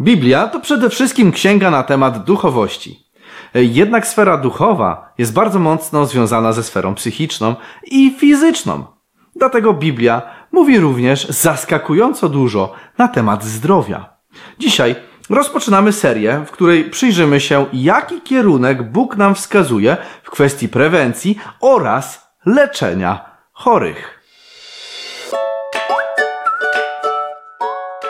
Biblia to przede wszystkim księga na temat duchowości. Jednak sfera duchowa jest bardzo mocno związana ze sferą psychiczną i fizyczną. Dlatego Biblia mówi również zaskakująco dużo na temat zdrowia. Dzisiaj rozpoczynamy serię, w której przyjrzymy się, jaki kierunek Bóg nam wskazuje w kwestii prewencji oraz leczenia chorych.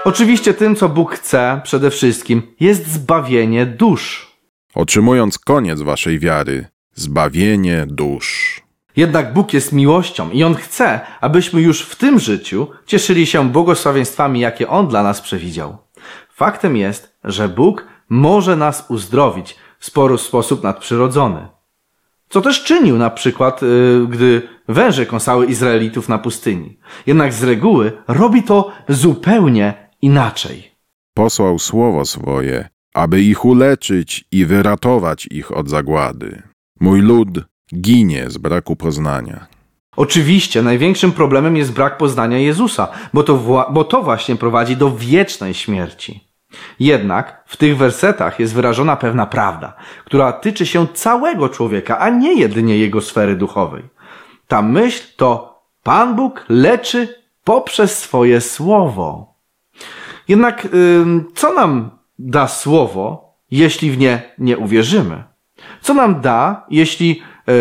Oczywiście tym, co Bóg chce przede wszystkim, jest zbawienie dusz. Otrzymując koniec waszej wiary, zbawienie dusz. Jednak Bóg jest miłością i On chce, abyśmy już w tym życiu cieszyli się błogosławieństwami, jakie On dla nas przewidział. Faktem jest, że Bóg może nas uzdrowić w spory sposób nadprzyrodzony. Co też czynił na przykład, yy, gdy węże kąsały Izraelitów na pustyni. Jednak z reguły robi to zupełnie inaczej. Posłał słowo swoje, aby ich uleczyć i wyratować ich od zagłady. Mój lud ginie z braku poznania. Oczywiście największym problemem jest brak poznania Jezusa, bo to, bo to właśnie prowadzi do wiecznej śmierci. Jednak w tych wersetach jest wyrażona pewna prawda, która tyczy się całego człowieka, a nie jedynie jego sfery duchowej. Ta myśl to Pan Bóg leczy poprzez swoje słowo. Jednak co nam da słowo, jeśli w nie nie uwierzymy? Co nam da, jeśli e,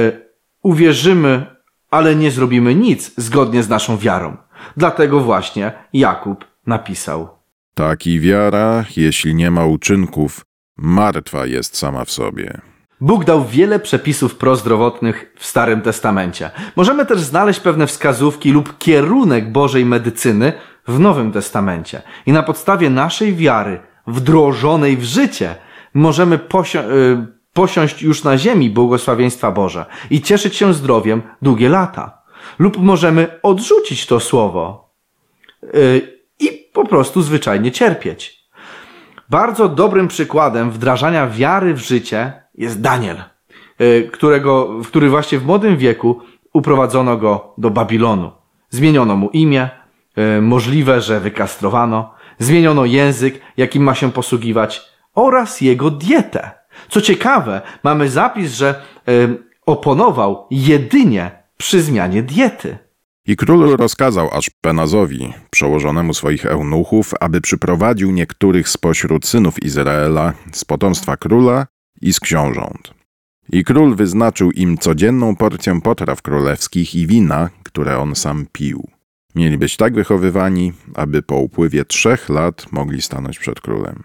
uwierzymy, ale nie zrobimy nic zgodnie z naszą wiarą? Dlatego właśnie Jakub napisał. Taki wiara, jeśli nie ma uczynków, martwa jest sama w sobie. Bóg dał wiele przepisów prozdrowotnych w Starym Testamencie. Możemy też znaleźć pewne wskazówki lub kierunek Bożej medycyny w Nowym Testamencie. I na podstawie naszej wiary, wdrożonej w życie, możemy posio y, posiąść już na ziemi błogosławieństwa Boże i cieszyć się zdrowiem długie lata. Lub możemy odrzucić to słowo y, i po prostu zwyczajnie cierpieć. Bardzo dobrym przykładem wdrażania wiary w życie jest Daniel, y, którego, który właśnie w młodym wieku uprowadzono go do Babilonu. Zmieniono mu imię, E, możliwe, że wykastrowano, zmieniono język, jakim ma się posługiwać oraz jego dietę. Co ciekawe, mamy zapis, że e, oponował jedynie przy zmianie diety. I król rozkazał aż Penazowi, przełożonemu swoich eunuchów, aby przyprowadził niektórych spośród synów Izraela z potomstwa króla i z książąt. I król wyznaczył im codzienną porcję potraw królewskich i wina, które on sam pił. Mieli być tak wychowywani, aby po upływie trzech lat mogli stanąć przed królem.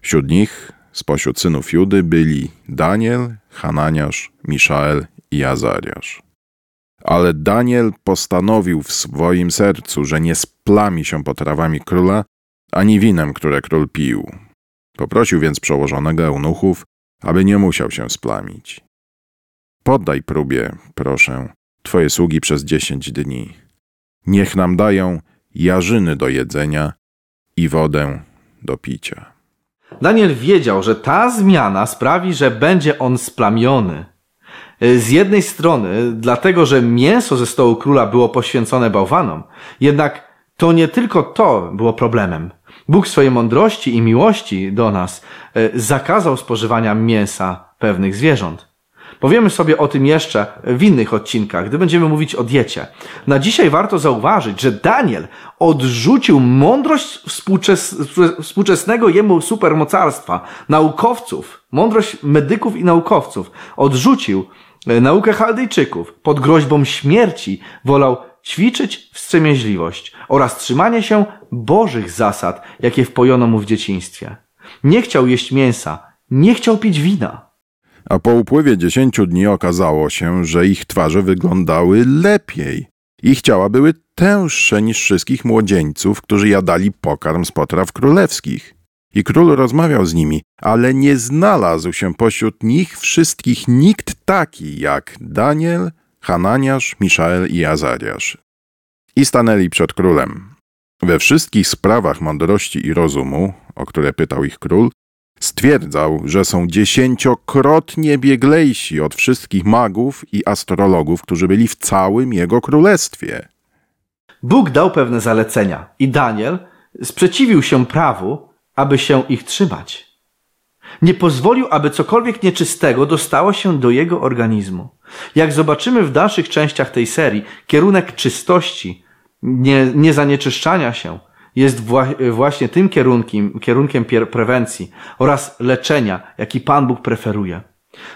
Wśród nich, spośród synów Judy, byli Daniel, Hananiasz, Miszael i Azariasz. Ale Daniel postanowił w swoim sercu, że nie splami się potrawami króla, ani winem, które król pił. Poprosił więc przełożonego eunuchów, aby nie musiał się splamić. Poddaj próbie, proszę, twoje sługi przez dziesięć dni. Niech nam dają jarzyny do jedzenia i wodę do picia. Daniel wiedział, że ta zmiana sprawi, że będzie on splamiony. Z jednej strony, dlatego, że mięso ze stołu króla było poświęcone bałwanom, jednak to nie tylko to było problemem. Bóg swojej mądrości i miłości do nas e, zakazał spożywania mięsa pewnych zwierząt. Powiemy sobie o tym jeszcze w innych odcinkach, gdy będziemy mówić o diecie. Na dzisiaj warto zauważyć, że Daniel odrzucił mądrość współczes współczesnego jemu supermocarstwa, naukowców, mądrość medyków i naukowców. Odrzucił e, naukę Chaldejczyków. Pod groźbą śmierci wolał ćwiczyć wstrzemięźliwość oraz trzymanie się Bożych zasad, jakie wpojono mu w dzieciństwie. Nie chciał jeść mięsa, nie chciał pić wina a po upływie dziesięciu dni okazało się, że ich twarze wyglądały lepiej. Ich ciała były tęższe niż wszystkich młodzieńców, którzy jadali pokarm z potraw królewskich. I król rozmawiał z nimi, ale nie znalazł się pośród nich wszystkich nikt taki jak Daniel, Hananiasz, Miszael i Azariasz. I stanęli przed królem. We wszystkich sprawach mądrości i rozumu, o które pytał ich król, Stwierdzał, że są dziesięciokrotnie bieglejsi od wszystkich magów i astrologów, którzy byli w całym jego królestwie. Bóg dał pewne zalecenia i Daniel sprzeciwił się prawu aby się ich trzymać. Nie pozwolił, aby cokolwiek nieczystego dostało się do jego organizmu. Jak zobaczymy w dalszych częściach tej serii, kierunek czystości, nie, niezanieczyszczania się jest właśnie tym kierunkiem, kierunkiem prewencji oraz leczenia, jaki Pan Bóg preferuje.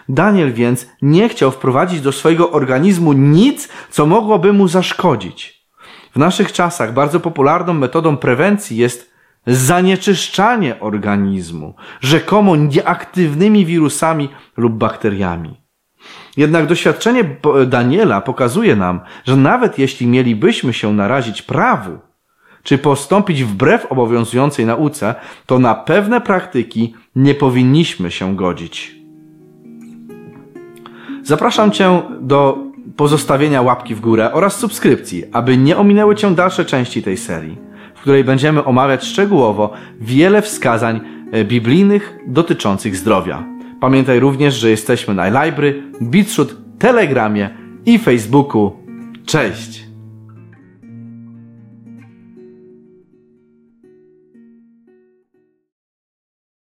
Daniel więc nie chciał wprowadzić do swojego organizmu nic, co mogłoby mu zaszkodzić. W naszych czasach bardzo popularną metodą prewencji jest zanieczyszczanie organizmu, rzekomo nieaktywnymi wirusami lub bakteriami. Jednak doświadczenie Daniela pokazuje nam, że nawet jeśli mielibyśmy się narazić prawu, czy postąpić wbrew obowiązującej nauce, to na pewne praktyki nie powinniśmy się godzić. Zapraszam Cię do pozostawienia łapki w górę oraz subskrypcji, aby nie ominęły Cię dalsze części tej serii, w której będziemy omawiać szczegółowo wiele wskazań e, biblijnych dotyczących zdrowia. Pamiętaj również, że jesteśmy na iLibrary, BitShoot, Telegramie i Facebooku. Cześć!